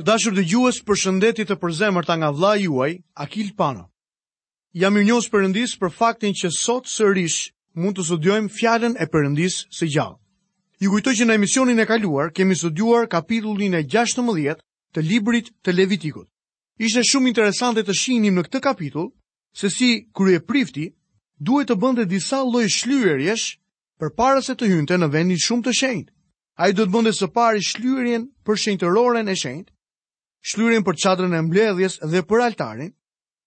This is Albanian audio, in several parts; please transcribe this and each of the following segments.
Të dashur dëgjues, përshëndetje të përzemërta nga vlla juaj, Akil Pano. Jam mirënjohës Perëndis për faktin që sot sërish mund të studiojmë fjalën e Perëndis së gjallë. Ju kujtoj që në emisionin e kaluar kemi studiuar kapitullin e 16 të librit të Levitikut. Ishte shumë interesante të shihnim në këtë kapitull se si kryeprifti duhej të bënte disa lloj shlyerjesh përpara se të hynte në vendin shumë të shenjtë. Ai do të bënte së pari shlyerjen për shenjtëroren e shenjtë, shlyerjen për çadrën e mbledhjes dhe për altarin,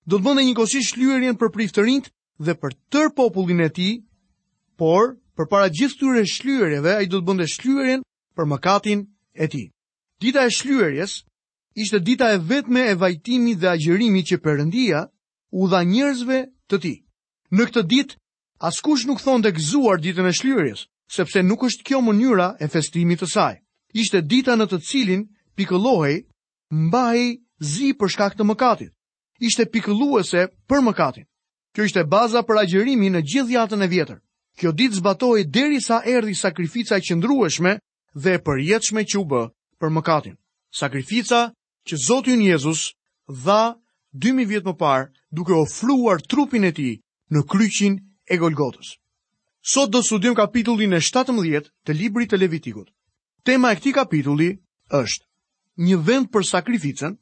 do të bënte njëkohësisht shlyerjen për priftërinjtë dhe për tërë popullin e tij, por përpara gjithë këtyre shlyerjeve ai do të bënte shlyerjen për mëkatin e tij. Dita e shlyerjes ishte dita e vetme e vajtimit dhe agjërimit që Perëndia u dha njerëzve të tij. Në këtë ditë Askush nuk thonte gëzuar ditën e shlyerjes, sepse nuk është kjo mënyra e festimit të saj. Ishte dita në të cilin pikëllohej, mbahej zi për shkak të mëkatit. Ishte pikëlluese për mëkatin. Kjo ishte baza për agjërimin në gjithë Dhiatën e vjetër. Kjo ditë zbatohej deri sa erdhi sakrifica e qëndrueshme dhe e përjetshme që u bë për mëkatin. Sakrifica që Zoti ynë Jezus dha 2000 vjet më parë duke ofruar trupin e tij në kryqin e Golgotës. Sot do studiojmë kapitullin e 17 të librit të Levitikut. Tema e këtij kapitulli është një vend për sakrificën,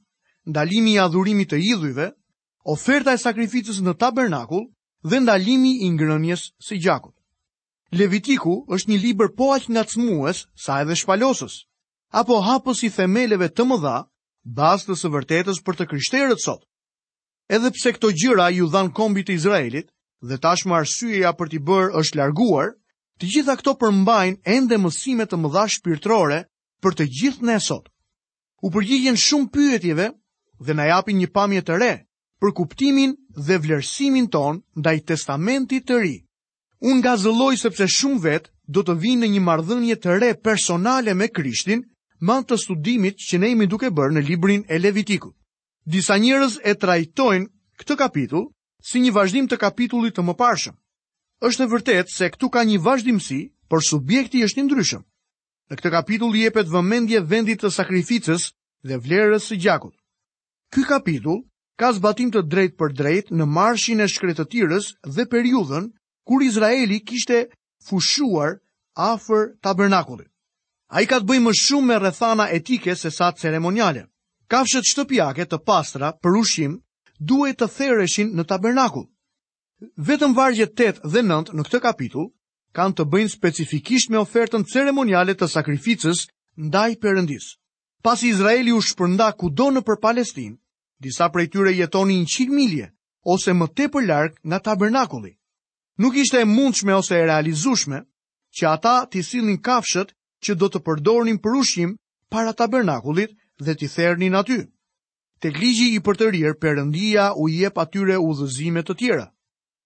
ndalimi i adhurimit të idhujve, oferta e sakrificës në tabernakull dhe ndalimi i ngrënies së gjakut. Levitiku është një libër po aq ngacmues sa edhe shpalosës. apo hapës i themeleve të mëdha, bazës së të vërtetës për të krishterët sot. Edhe pse këto gjëra iu dhanë kombit të Izraelit dhe tashmë arsyeja për t'i bërë është larguar, të gjitha këto përmbajnë ende mësime të mëdha shpirtërore për të gjithë ne sot. U përgjigjen shumë pyetjeve dhe na japin një pamje të re për kuptimin dhe vlerësimin tonë ndaj Testamentit të Ri. Unë ngazëlloj sepse shumë vetë do të vijnë në një marrëdhënie të re personale me Krishtin, me anë të studimit që ne jemi duke bërë në librin e Levitikut. Disa njerëz e trajtojnë këtë kapitull si një vazhdim të kapitullit të mëparshëm. Është e vërtetë se këtu ka një vazhdimësi, por subjekti është i ndryshëm. Në këtë kapitull i jepet vëmendje vendit të sakrificës dhe vlerës së gjakut. Ky kapitull ka zbatim të drejtpërdrejtë në marshin e shkretëtirës dhe periudhën kur Izraeli kishte fushuar afër tabernakullit. Ai ka të bëjë më shumë me rrethana etike se sa ceremoniale. Kafshët shtëpiake të pastra për ushqim duhej të thereshin në tabernakull. Vetëm vargjet 8 dhe 9 në këtë kapitull kanë të bëjnë specifikisht me ofertën ceremoniale të sakrificës ndaj Perëndisë. Pasi Izraeli u shpërnda kudo nëpër Palestinë, disa prej tyre jetonin njëqind milje ose më tepër larg nga tabernakulli. Nuk ishte e mundshme ose e realizueshme që ata t'i sillnin kafshët që do të përdornin për ushqim para tabernakullit dhe t'i thernin aty. Tek ligji i përtërirë, Perëndia u jep atyre udhëzime të tjera.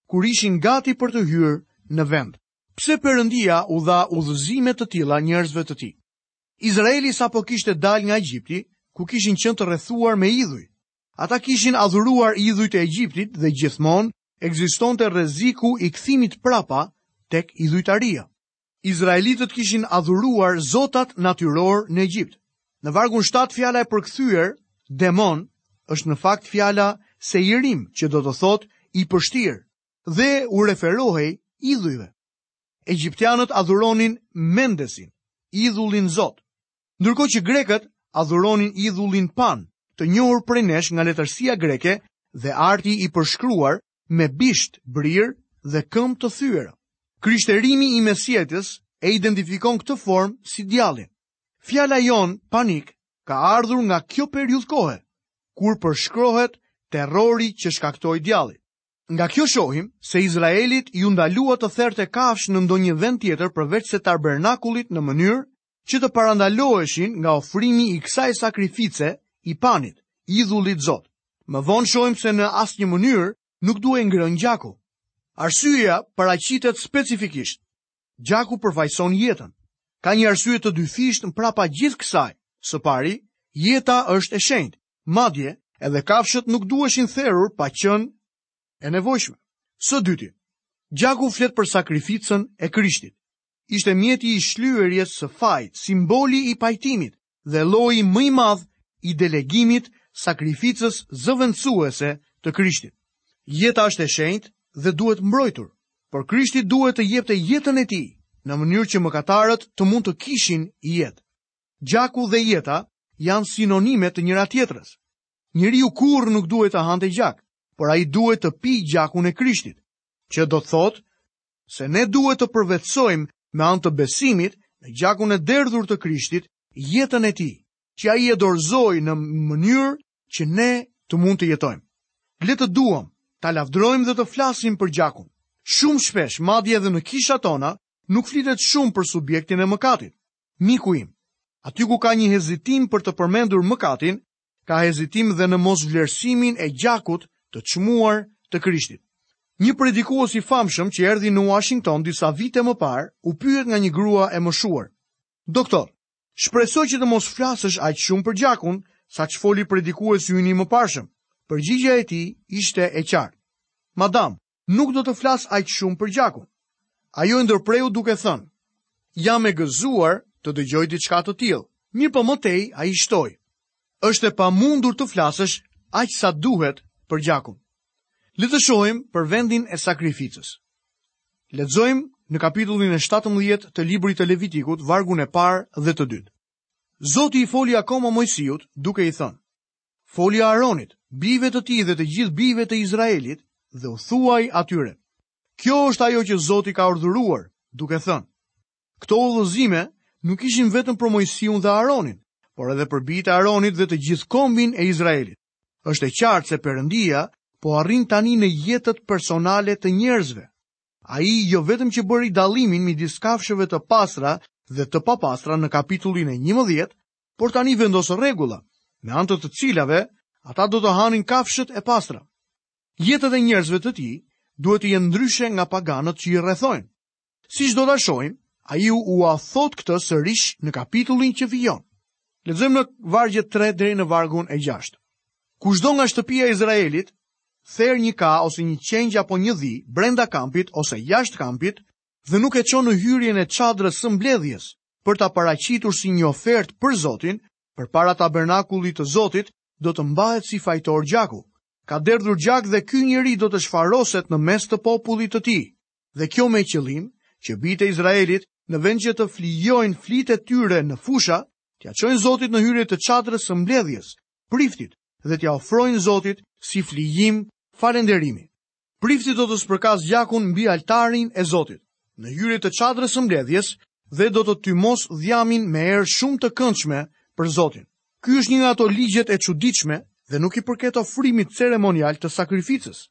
Kur ishin gati për të hyrë në vend, pse Perëndia u dha udhëzime të tilla njerëzve të tij? Izraeli sapo kishte dalë nga Egjipti, ku kishin qenë të rrethuar me idhuj. Ata kishin adhuruar idhujt e Egjiptit dhe gjithmonë ekzistonte rreziku i kthimit prapa tek idhujtaria. Izraelitët kishin adhuruar zotat natyrorë në Egjipt. Në vargun 7 fjala e përkthyer demon është në fakt fjala seirim që do të thotë i pështirë dhe u referohej idhujve. Egjiptianët adhuronin Mendesin, idhullin Zot, ndërkohë që grekët adhuronin idhullin Pan, të njohur prej nesh nga letërsia greke dhe arti i përshkruar me bisht, brirë dhe këmbë të thyera. Krishterimi i Mesjetës e identifikon këtë formë si djallin. Fjala jonë panik ka ardhur nga kjo periudhë kohe, kur përshkrohet terrori që shkaktoi djalli. Nga kjo shohim se Izraelit iu ndalua të therte kafshë në ndonjë vend tjetër përveçse tabernakullit në mënyrë që të parandaloheshin nga ofrimi i kësaj sakrifice Panit, idhullit Zot. Më vonë shohim se në asnjë mënyrë nuk duhej ngrënë gjaku. Arsyeja paraqitet specifikisht. Gjaku përfaqëson jetën. Ka një arsye të dyfishtë prapa gjithë kësaj. Së pari, jeta është e shenjtë, Madje, edhe kafshët nuk duheshin therur pa qenë e nevojshme. Së dyti, gjaku flet për sakrificën e Krishtit. Ishte mjeti i shlyerjes së fajit, simboli i pajtimit dhe lloji më i madh i delegimit sakrificës zëvendësuese të Krishtit. Jeta është e shenjtë dhe duhet mbrojtur, por Krishti duhej të jepte jetën e tij në mënyrë që mëkatarët të mund të kishin jetë. Gjaku dhe jeta janë sinonime të njëra-tjetrës. Njeriu kurrë nuk duhej të hante gjak, por ai duhet të pijë gjakun e Krishtit, që do të thotë se ne duhet të përvetësojmë me anë të besimit në gjakun e derdhur të Krishtit jetën e tij, që ai e dorëzoi në mënyrë që ne të mund të jetojmë. Le ta duam, ta lavdërojmë dhe të flasim për gjakun. Shumë shpesh, madje edhe në kishat tona, nuk flitet shumë për subjektin e mëkatit. Miku im, aty ku ka një hezitim për të përmendur mëkatin, ka hezitim dhe në mos vlerësimin e gjakut të çmuar të Krishtit. Një predikues i famshëm që erdhi në Washington disa vite më parë, u pyet nga një grua e moshuar: "Doktor, shpresoj që të mos flasësh aq shumë për gjakun, sa ç'foli predikuesi ynë i mëparshëm." Përgjigja e tij ishte e qartë: "Madam, Nuk do të flas aq shumë për gjakun. Ajo e ndërpreu duke thënë, jam e gëzuar të dëgjoj diçka të tillë. Mirëpo më tej, ai shtoi: Është e pa mundur të flasësh aq sa duhet për gjakun. Le të shohim për vendin e sakrificës. Lexojmë në kapitullin e 17 të librit të Levitikut, vargun e parë dhe të dytë. Zoti i foli akoma Mojsiut, duke i thënë: Foli Aronit, bijve të tij dhe të gjithë bijve të Izraelit dhe u thuaj atyre: Kjo është ajo që Zoti ka urdhëruar, duke thënë: Këto udhëzime nuk ishin vetëm për Moisiun dhe Aronin, por edhe për bijtë e Aronit dhe të gjithë kombin e Izraelit. Është e qartë se Perëndia po arrin tani në jetët personale të njerëzve. Ai jo vetëm që bëri dallimin midis kafshëve të pastra dhe të papastra në kapitullin e 11, por tani vendos rregulla, me anë të të cilave ata do të hanin kafshët e pastra. Jetët e njerëzve të tij duhet të jenë ndryshe nga paganët që i rrethojnë. Siç do ta shohim, ai ua thotë këtë sërish në kapitullin që vijon. Lexojmë në vargjet 3 deri në vargun e 6. Kushdo nga shtëpia e Izraelit ther një ka ose një qengj apo një dhi brenda kampit ose jashtë kampit dhe nuk e çon në hyrjen e çadrës së mbledhjes, për ta paraqitur si një ofertë për Zotin, përpara tabernakullit të Zotit, do të mbahet si fajtor gjaku. Ka derdhur gjak dhe ky njeri do të shfaroset në mes të popullit të tij. Dhe kjo me qëllim që bijtë e Izraelit në vend që të flijojnë flitë e tyre në fusha, t'ia çojnë Zotit në hyrje të çadrës së mbledhjes, priftit dhe t'ia ofrojnë Zotit si flijim falënderimi. Prifti do të spërkasë gjakun mbi altarin e Zotit, në hyrje të çadrës së mbledhjes dhe do të tymosë dhjamin me erë shumë të këndshme për Zotin. Ky është një nga ato ligjet e çuditshme dhe nuk i përket ofrimit ceremonial të sakrificës.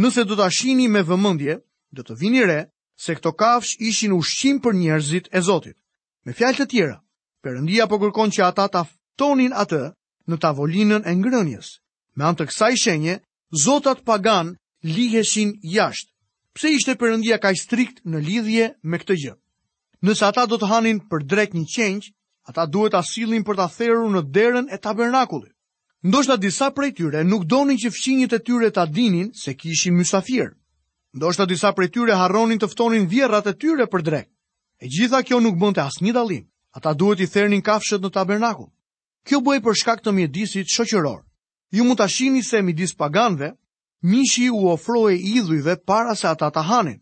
Nëse do ta shihni me vëmendje, do të vini re se këto kafshë ishin ushqim për njerëzit e Zotit. Me fjalë të tjera, Perëndia po kërkon që ata ta ftonin atë në tavolinën e ngrënies. Me anë të kësaj shenje, zotat paganë liheshin jashtë. Pse ishte Perëndia kaq strikt në lidhje me këtë gjë? Nëse ata do të hanin për drekë një qengj, ata duhet ta sillnin për ta therur në derën e tabernakullit. Ndoshta disa prej tyre nuk donin që fqinjët e tyre ta dinin se kishin mysafirë. Ndoshta disa prej tyre harronin të ftonin vjehrrat e tyre për drekë. E gjitha kjo nuk bënte asnjë dallim. Ata duhet t'i thernin kafshët në tabernakull. Kjo bëhej për shkak të mjedisit shoqëror. Ju mund ta shihni se midis paganëve, mishi u ofrohej idhujve para se ata ta hanin.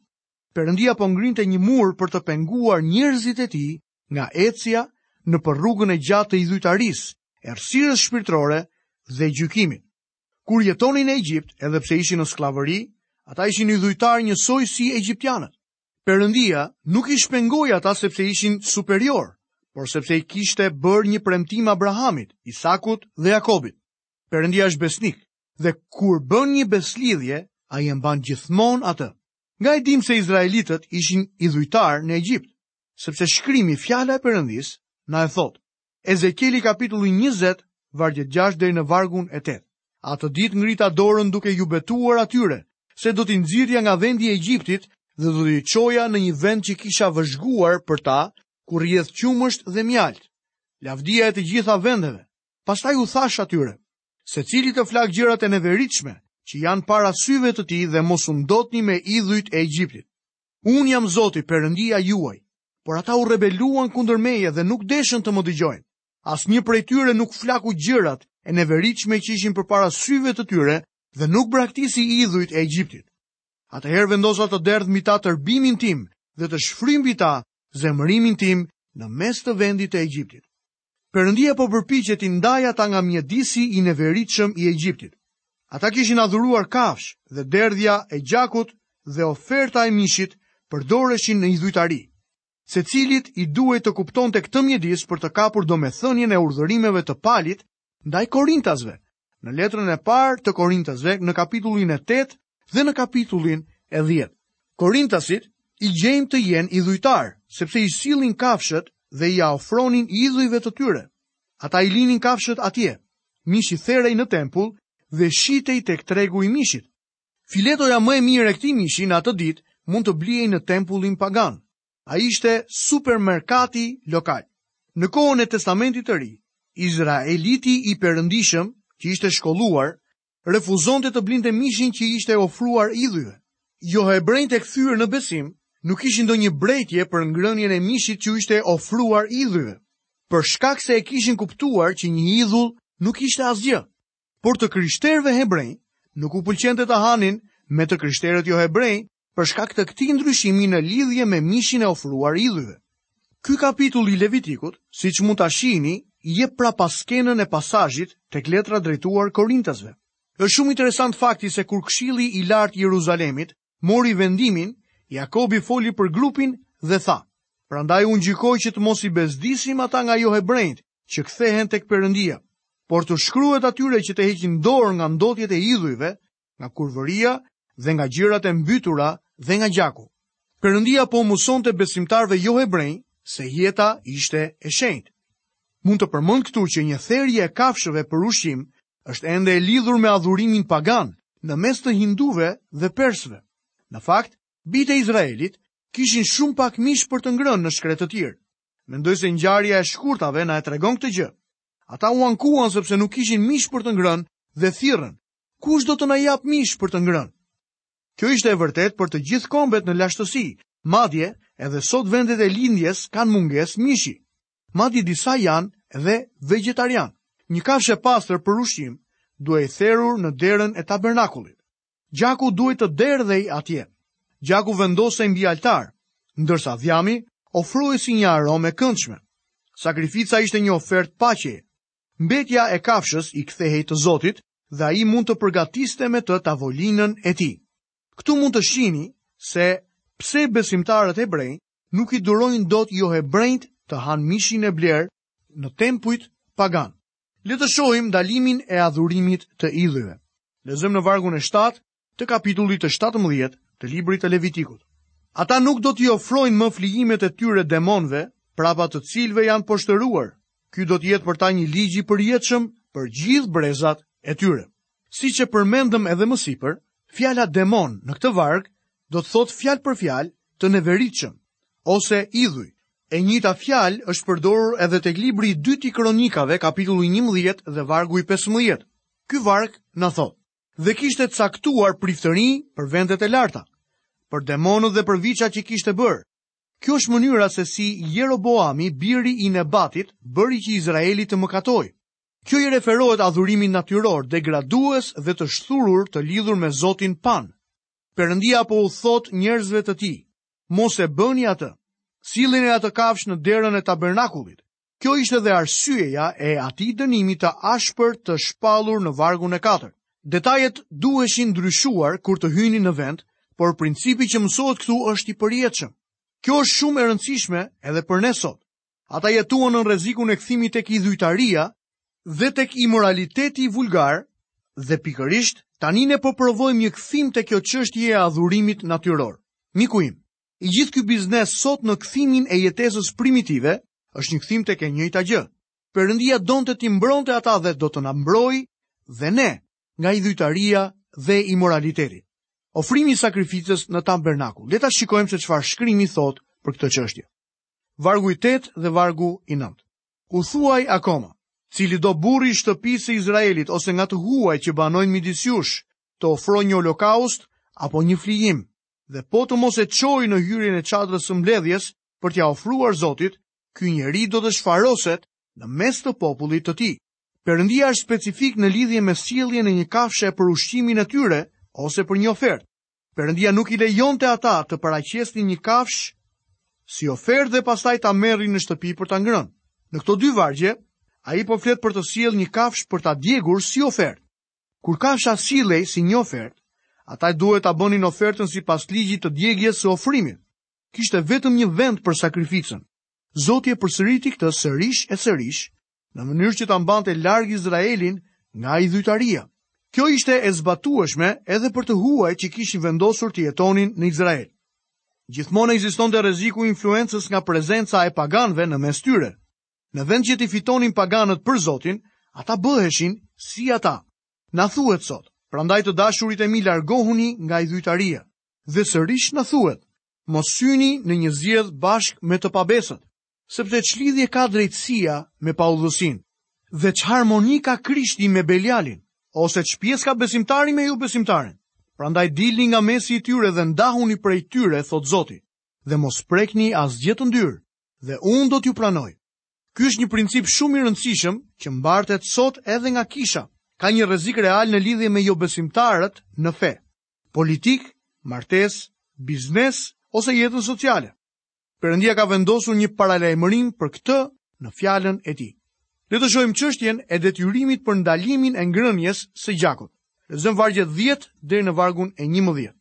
Perëndia po ngrinte një mur për të penguar njerëzit e tij nga ecja nëpër rrugën e gjatë të idhujtarisë, errësirës shpirtërore dhe gjykimit. Kur jetonin në Egjipt, edhe pse ishin në skllavëri, ata ishin idhujtarë njësoj si egjiptianët. Perëndia nuk i shpengoi ata sepse ishin superiorë, por sepse i kishte bërë një premtim Abrahamit, Isakut dhe Jakobit. Perëndia është besnik dhe kur bën një besëlidhje, ai e mban gjithmonë atë. Nga e dimë se izraelitët ishin idhujtarë në Egjipt, sepse shkrimi fjala e Perëndisë na e thotë. Ezekieli kapitulli 20, vargjet 6 deri në vargun e 8. Atë ditë ngrita dorën duke iu betuar atyre se do t'i nxirrja nga vendi i Egjiptit dhe do t'i çoja në një vend që kisha vëzhguar për ta, ku rrjedh qumësht dhe mjaltë. Lavdia e të gjitha vendeve. Pastaj u thashë atyre, secili të flakë gjërat e neveritshme që janë para syve të tij dhe mos u ndotni me idhujt e Egjiptit. Unë jam Zoti, Perëndia juaj. Por ata u rebeluan kundër meje dhe nuk deshën të më dëgjojnë. Asnjë prej tyre nuk flaku gjërat e neveritshme që ishin përpara syve të tyre dhe nuk braktisi idhujt e Egjiptit. Atëherë vendosa të derdh mbi ta tërbimin tim dhe të shfryj mbi ta zemërimin tim në mes të vendit të Egjiptit. Perëndia po përpiqet t'i ndajë ata nga mjedisi i neveritshëm i Egjiptit. Ata kishin adhuruar kafshë dhe derdhja e gjakut dhe oferta e mishit përdoreshin në idhujtari. Secilit i duhej të kuptonte këtë mjedis për të kapur domethënien e urdhërimeve të Palit ndaj korintasve, në letrën e parë të Korintasve në kapitullin e 8 dhe në kapitullin e 10. Korintasit i gjejmë të jenë idhujtarë, sepse i sillnin kafshët dhe ia ofronin idhujve të tyre. Ata i linin kafshët atje, mishi therej në tempull dhe shitej tek tregu i mishit. Filetoja më e mirë e këtij mishi në atë ditë mund të blihej në tempullin pagan. Ai ishte supermerkati lokal. Në kohën e Testamentit të Ri, izraeliti i perëndishëm, që ishte shkolluar, refuzonte të blinte mishin që ishte ofruar idhujve. Johebrenjtë e kthyer në besim nuk kishin ndonjë brejtje për ngrënien e mishit që ishte ofruar idhujve, për shkak se e kishin kuptuar që një idhull nuk ishte asgjë. Por të krishterëve hebrenj nuk u pëlqente të hanin me të krishterët johebrenj për shkak të këtij ndryshimi në lidhje me mishin e ofruar idhujve. Ky kapitull i Levitikut, siç mund ta shihni, jep prapaskenën e pasazhit tek letra drejtuar Korintasve. Është shumë interesant fakti se kur Këshilli i Lartë i Jeruzalemit mori vendimin, Jakobi foli për grupin dhe tha: Prandaj unë gjykoj që të mos i bezdisim ata nga johebrenjtë që kthehen tek Perëndia, por t'u shkruhet atyre që të heqin dorë nga ndotjet e idhujve nga kurvëria dhe nga gjërat e mbytura dhe nga gjaku. Perëndia po u mësonte besimtarëve johebrenj se jeta ishte e shenjtë. Mund të përmend këtu që një therje e kafshëve për ushqim është ende e lidhur me adhurimin pagan në mes të hinduve dhe persëve. Në fakt, bijtë e Izraelit kishin shumë pak mish për të ngrënë në shkretëtirë. Mendoj se ngjarja e shkurtave na e tregon këtë gjë. Ata u ankuan sepse nuk kishin mish për të ngrënë dhe thirrën, Kush do të na japë mish për të ngrënë? Kjo ishte e vërtetë për të gjithë kombet në lashtësi, madje edhe sot vendet e lindjes kanë mungesë mishi. Madje disa janë edhe vegjetarianë. Një kafshë e pastër për ushqim duhej therur në derën e tabernakullit. Gjaku duhej të derdhej atje. Gjaku vendosej mbi altar, ndërsa dhjami ofrohej si një aromë e këndshme. Sakrifica ishte një ofertë paqeje. Mbetja e kafshës i kthehej të zotit dhe ai mund të përgatiste me të tavolinën e tij. Këtu mund të shihni se pse besimtarët hebrenj nuk i durojnë dot johebrenjtë të hanë mishin e blerë në tempujt paganë. Le të shohim ndalimin e adhurimit të idhujve. Lexojmë në vargun e 7, të kapitullit të 17 të librit të Levitikut. Ata nuk do t'i ofrojnë më flijimet e tyre demonëve, prapa të cilëve janë poshtëruar. Ky do të jetë për ta një ligj i përjetshëm për gjithë brezat e tyre. Siç e përmendëm edhe më sipër, fjala demon në këtë varg do të thotë fjalë për fjalë të neveritshëm ose idhuj. E njëjta fjalë është përdorur edhe tek libri i dytë i Kronikave, kapitulli 11 dhe vargu i 15. Ky varg na thotë: dhe kishte caktuar priftërinj për vendet e larta, për demonët dhe për viçat që kishte bërë. Kjo është mënyra se si Jeroboami, biri i Nebatit, bëri që Izraeli të mëkatojë. Kjo i referohet adhurimit natyror, degradues dhe të shthurur të lidhur me Zotin Pan. Perëndia po u thotë njerëzve të tij, mos e bëni atë. Silleni atë kafshë në derën e tabernakullit, Kjo ishte dhe arsyeja e atij dënimi të ashpër të shpallur në vargun e katërt. Detajet duheshin ndryshuar kur të hynin në vend, por principi që mësohet këtu është i përjetshëm. Kjo është shumë e rëndësishme edhe për ne sot. Ata jetuan në rrezikun e kthimit tek idhujtaria dhe tek imoraliteti vulgar dhe pikërisht tani ne po provojmë një kthim tek kjo çështje e adhurimit natyror. Miku im, I gjithë ky biznes sot në kthimin e jetesës primitive është një kthim tek e njëjta gjë. Perëndia donte t'i mbronte ata dhe do të na mbrojë dhe ne nga idhujtaria dhe imoraliteti. Ofrimi i sakrificës në tabernakull. Le ta shikojmë se çfarë shkrimi thotë për këtë çështje. Vargu i 8 dhe vargu i 9. U thuaj akoma, cilido burrë i shtëpisë së Izraelit ose nga të huajt që banojnë midis jush, të ofrojë një holokaust apo një flijim. dhe po të mos e çojë në hyrjen e çadrës së mbledhjes për t'ia ofruar Zotit, ky njeri do të shfaroset në mes të popullit të tij. Perëndia është specifik në lidhje me sjelljen e një kafshe për ushqimin e tyre ose për një ofertë. Perëndia nuk i lejonte ata të paraqesnin një kafshë si ofertë dhe pastaj ta merrin në shtëpi për ta ngrënë. Në këto dy vargje, ai po flet për të sjellë një kafshë për ta djegur si ofertë. Kur kafsha sillej si një ofertë, ata duhet ta bënin ofertën sipas ligjit të djegies së ofrimit. Kishte vetëm një vend për sakrificën. Zoti e përsëriti këtë sërish e sërish, në mënyrë që ta mbante larg Izraelin nga idhujtaria. Kjo ishte e zbatueshme edhe për të huajt që kishin vendosur të jetonin në Izrael. Gjithmonë ekzistonte rreziku i influencës nga prezenca e paganëve në mes tyre. Në vend që t'i fitonin paganët për Zotin, ata bëheshin si ata. Na thuhet sot, prandaj të dashurit e mi largohuni nga idhujtaria. Dhe sërish na thuhet, mos hyni në një zgjedhë bashkë me të pabesët, sepse ç'lidhje ka drejtësia me paudhësinë, dhe ç'harmoni ka Krishti me Belialin, ose ç'pjesë ka besimtari me jobesimtarin. Prandaj dilni nga mesi i tyre dhe ndahuni prej tyre, thotë Zoti, dhe mos prekni asgjë të ndyrë, dhe unë do t'ju pranoj. Ky është një princip shumë i rëndësishëm që mbartet sot edhe nga kisha. Ka një rrezik real në lidhje me jobesimtarët në fe, politikë, martesë, biznes ose jetën sociale. Perëndia ka vendosur një paralajmërim për këtë në fjalën e tij. Le të shohim çështjen e detyrimit për ndalimin e ngrënies së gjakut. Lexojmë vargjet 10 deri në vargun e 11.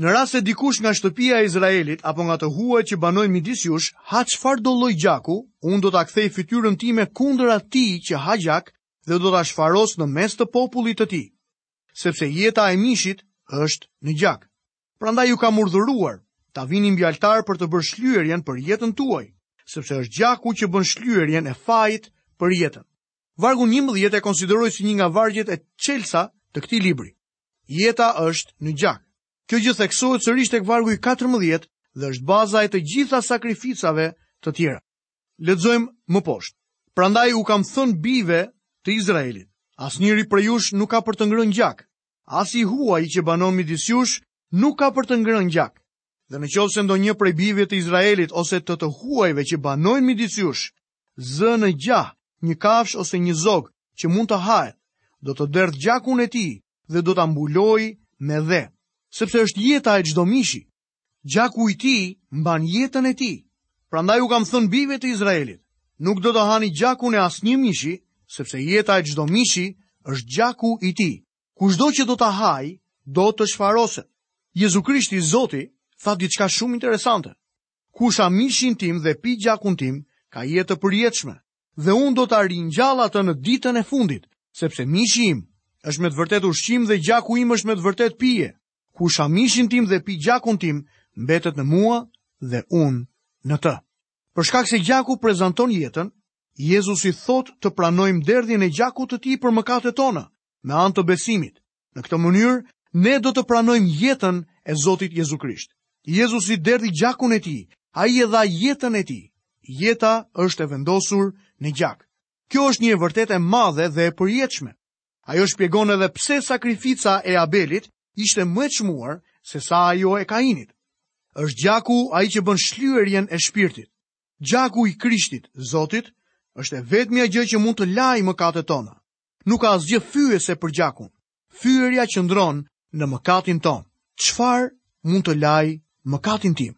Në rast se dikush nga shtëpia e Izraelit apo nga të huajt që banojnë midis jush ha çfarëdo lloj gjaku, unë do ta kthej fytyrën time kundër atij që ha gjak dhe do ta shfaros në mes të popullit të tij, sepse jeta e mishit është në gjak. Prandaj ju kam urdhëruar ta vini mbi altar për të bërë shlyerjen për jetën tuaj, sepse është gjaku që bën shlyerjen e fajit për jetën. Vargu njëmbëdhjetë e konsideroj si një nga vargjet çelësa të këtij libri. Jeta është në gjak. Kjo gjë theksohet sërish tek vargu i katërmbëdhjetë dhe është baza e të gjitha sakrificave të tjera. Lexojmë më poshtë. Prandaj u kam thënë bijve të Izraelit, asnjëri prej jush nuk ka për të ngrënë gjak, as i huaji që banon midis jush nuk ka për të ngrënë gjak. Dhe në qoftë se ndonjë prej bijve të Izraelit ose të të huajve që banojnë midis jush, Zë në gjah, një kafshë ose një zog që mund të hahet, do të derdhë gjakun e tij dhe do ta mbulojë me dhe, sepse është jeta e çdo mishi. Gjaku i tij mban jetën e tij. Prandaj u kam thënë bijve të Izraelit, nuk do të hani gjakun e asnjë mishi, sepse jeta e çdo mishi është gjaku i tij. Kushdo që do ta hajë, do të shfaroset. Jezu Krishti Zoti tha diçka shumë interesante. Kush ha mishin tim dhe pi gjakun tim, ka jetë të përjetshme, dhe unë do ta ringjall atë në ditën e fundit, sepse mishi im është me të vërtetë ushqim dhe gjaku im është me të vërtetë pije. Kush ha mishin tim dhe pi gjakun tim, mbetet në mua dhe unë në të. Për shkak se gjaku prezanton jetën, Jezusi thotë të pranojmë derdhjen e gjakut të tij për mëkatet tona me anë të besimit. Në këtë mënyrë, ne do të pranojmë jetën e Zotit Jezu Krisht. Jezusi derdhi gjakun e tij, ai e dha jetën e tij. Jeta është e vendosur në gjak. Kjo është një e vërtetë e madhe dhe e përjetshme. Ajo shpjegon edhe pse sakrifica e Abelit ishte më e çmuar sesa ajo e Kainit. Është gjaku ai që bën shlyerjen e shpirtit. Gjaku i Krishtit, Zotit, është e vetmja gjë që mund të lajë mëkatet tona. Nuk ka asgjë fyese për gjakun. Fyerja qëndron në mëkatin tonë. Çfarë mund të lajë mëkatin tim?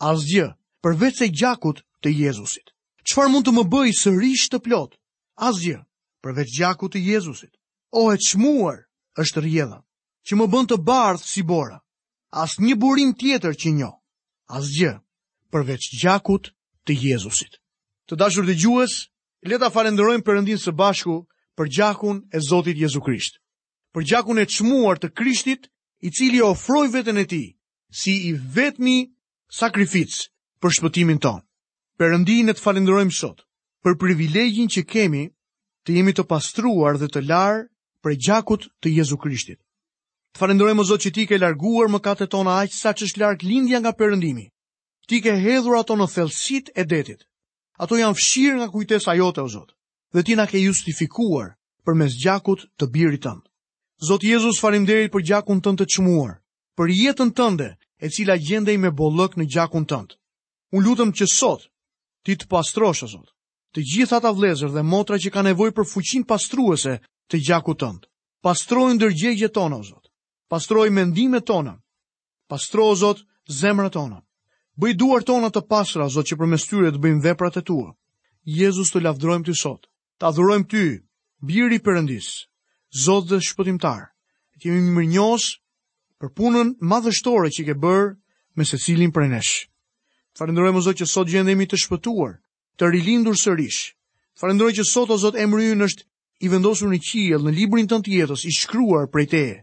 Asgjë, përveçse gjakut të Jezusit. Çfarë mund të më bëjë sërish të plotë? Asgjë, përveç gjakut të Jezusit. O e çmuar është rrjedha, që më bën të bardhë si bora. Asnjë burim tjetër që njoh. Asgjë, përveç gjakut të Jezusit. Të dashur dëgjues, Le ta falenderojmë Perëndinë së bashku për gjakun e Zotit Jezu Krisht. Për gjakun e çmuar të Krishtit, i cili ofroi veten e tij si i vetmi sakrificë për shpëtimin tonë. Perëndi, ne të falenderojmë sot për privilegjin që kemi të jemi të pastruar dhe të larë prej gjakut të Jezu Krishtit. Të falenderojmë, o Zot, që ti ke larguar mëkatet tona aq sa ç'është larg lindja nga perëndimi. Ti ke hedhur ato në thellësitë e detit. Ato janë fshirë nga kujtesa jote, o Zot, dhe ti na ke justifikuar përmes gjakut të birit tënd. Zot Jezus, faleminderit për gjakun tënd të çmuar, për jetën tënde, e cila gjendej me bollëk në gjakun tënd. Unë lutem që sot, ti të pastrosh, o Zot, të gjithë ata vëllezër dhe motra që kanë nevojë për fuqinë pastruese të gjakut tënd. Pastroji ndërgjegjet tona, o Zot. Pastroji mendimet tona. Pastro, o Zot, zemrat tona. Bëji duart tona të pastra, o Zot, që përmes tyre të bëjmë veprat e tua. Jezus të lavdërojmë ty sot. Të adhurojmë ty, biri i Perëndisë, Zot dhe shpëtimtar. Të jemi mirënjohës për punën madhështore që ke bërë me secilin prej nesh. Të falënderojmë, o Zot, që sot gjendemi të shpëtuar, të rilindur sërish. Të falënderoj që sot o Zot emri ynë është i vendosur në qiell në librin tënd të jetës, i shkruar prej teje.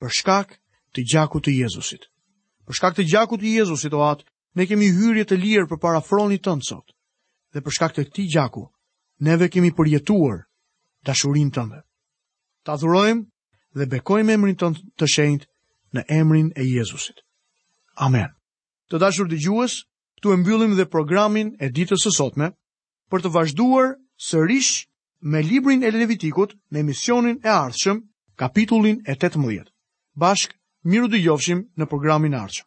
për shkak të gjakut të Jezusit. Për shkak të gjakut të Jezusit, o atë, ne kemi hyrje të lirë përpara fronit tënd sot. Dhe për shkak të këtij gjaku, neve kemi përjetuar dashurinë tënde. Të adhurojmë dhe bekojmë emrin tënd të shenjtë në emrin e Jezusit. Amen. Të dashur dëgjues, këtu e mbyllim dhe programin e ditës së sotme, për të vazhduar sërish me librin e Levitikut në emisionin e ardhshëm, kapitullin e 18. Bashkë mirudëgjofshim në programin e ardhshëm.